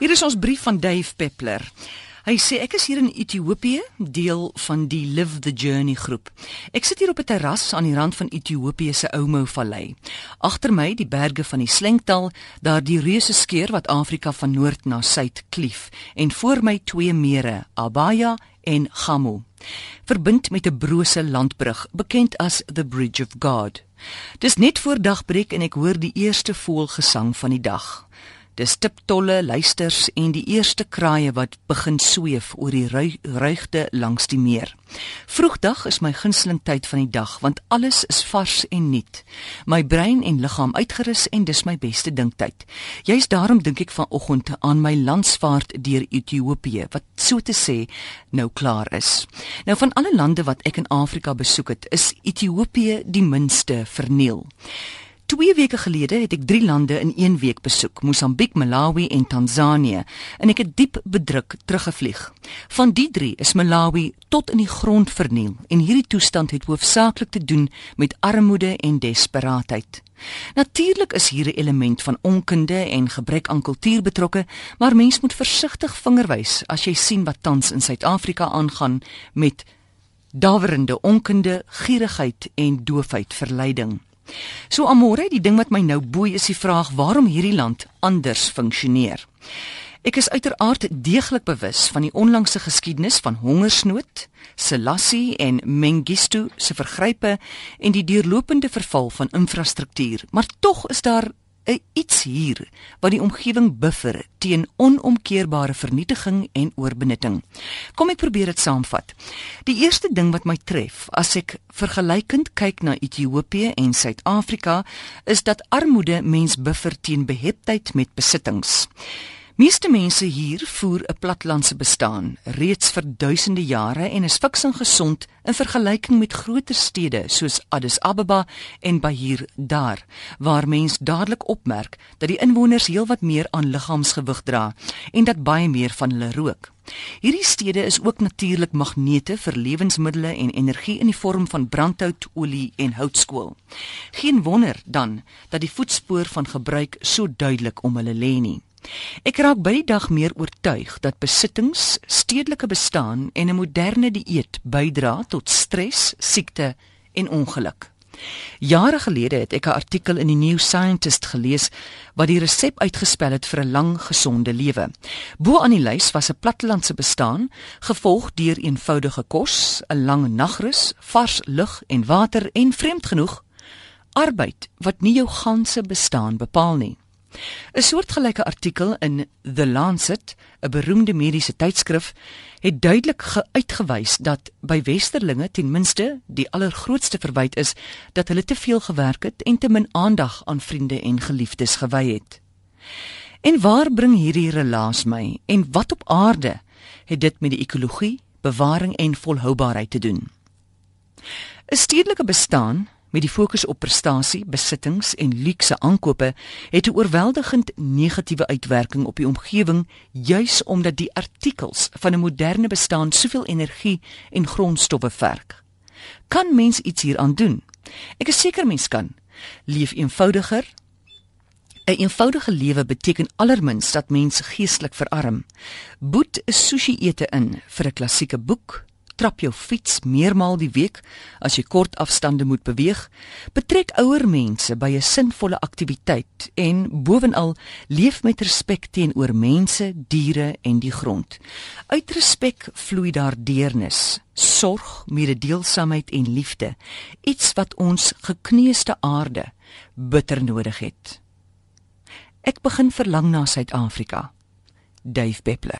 Hier is ons brief van Dave Peppler. Hy sê ek is hier in Ethiopië, deel van die Live the Journey groep. Ek sit hier op 'n terras aan die rand van Ethiopië se Omo Vallei. Agter my die berge van die Slengtal, daar die reuse skeur wat Afrika van noord na suid klief en voor my twee mere, Abaya en Gamo. Verbind met 'n brose landbrug, bekend as the Bridge of God. Dis net voor dagbreek en ek hoor die eerste voëlgesang van die dag. Dis tiptolle luisters en die eerste kraaie wat begin sweef oor die ruigte langs die meer. Vroegdag is my gunsteling tyd van die dag want alles is vars en nuut. My brein en liggaam uitgerus en dis my beste dinktyd. Juist daarom dink ek vanoggend aan my landsvaart deur Ethiopië wat so te sê nou klaar is. Nou van alle lande wat ek in Afrika besoek het, is Ethiopië die minste verniel. 2 weke gelede het ek 3 lande in 1 week besoek, Mosambiek, Malawi en Tansanië, en ek het diep bedruk teruggevlieg. Van die 3 is Malawi tot in die grond verniel en hierdie toestand het hoofsaaklik te doen met armoede en desperaatheid. Natuurlik is hier 'n element van onkunde en gebrek aan kultuur betrokke, maar mens moet versigtig vingerwys as jy sien wat tans in Suid-Afrika aangaan met dawerende onkunde, gierigheid en doofheid verleiding. So amore, die ding wat my nou boei is die vraag waarom hierdie land anders funksioneer. Ek is uiteraard deeglik bewus van die onlangse geskiedenis van hongersnood, Selassie en Mengistu se vergrype en die deurlopende verval van infrastruktuur, maar tog is daar 'n iets hier wat die omgewing buffer teen onomkeerbare vernietiging en oorbenutting. Kom ek probeer dit saamvat. Die eerste ding wat my tref as ek vergelykend kyk na Ethiopië en Suid-Afrika is dat armoede mens buffer teen beheptheid met besittings. Meeste mense hier voer 'n platlandse bestaan reeds vir duisende jare en is fiks en gesond in vergelyking met groter stede soos Addis Ababa en Bahir Dar waar mens dadelik opmerk dat die inwoners heelwat meer aan liggaamsgewig dra en dat baie meer van hulle rook. Hierdie stede is ook natuurlik magnete vir lewensmiddels en energie in die vorm van brandhout, olie en houtskool. Geen wonder dan dat die voetspoor van gebruik so duidelik om hulle lê nie. Ek raak by die dag meer oortuig dat besittings, stedelike bestaan en 'n moderne dieet bydra tot stres, siekte en ongeluk. Jare gelede het ek 'n artikel in die New Scientist gelees wat die resep uitgespel het vir 'n lang, gesonde lewe. Bo aan die lys was 'n plattelandse bestaan, gevolg deur eenvoudige kos, 'n lang nagrus, vars lug en water en vreemd genoeg arbeid wat nie jou ganse bestaan bepaal nie. 'n Soortgelyke artikel in The Lancet, 'n beroemde mediese tydskrif, het duidelik uitgewys dat by westerlinge ten minste die allergrootste verwyte is dat hulle te veel gewerk het en te min aandag aan vriende en geliefdes gewy het. En waar bring hierdie relaas my en wat op aarde het dit met die ekologie, bewaring en volhoubaarheid te doen? 'n Stedelike bestaan met die fokus op prestasie, besittings en luukse aankope het 'n oorweldigend negatiewe uitwerking op die omgewing juis omdat die artikels van 'n moderne bestaan soveel energie en grondstowwe verg. Kan mens iets hieraan doen? Ek is seker mens kan. Leef eenvoudiger. 'n Eenvoudige lewe beteken allermins dat mens geestelik verarm. Boet 'n sushi ete in vir 'n klassieke boek, trap jou fiets meermaal die week as jy kort afstande moet beweeg. Betrek ouer mense by 'n sinvolle aktiwiteit en bovenal leef met respek teenoor mense, diere en die grond. Uit respek vloei daar deernis, sorg, mededeelsaamheid en liefde, iets wat ons gekneusde aarde bitter nodig het. Ek begin verlang na Suid-Afrika. Dave Peppler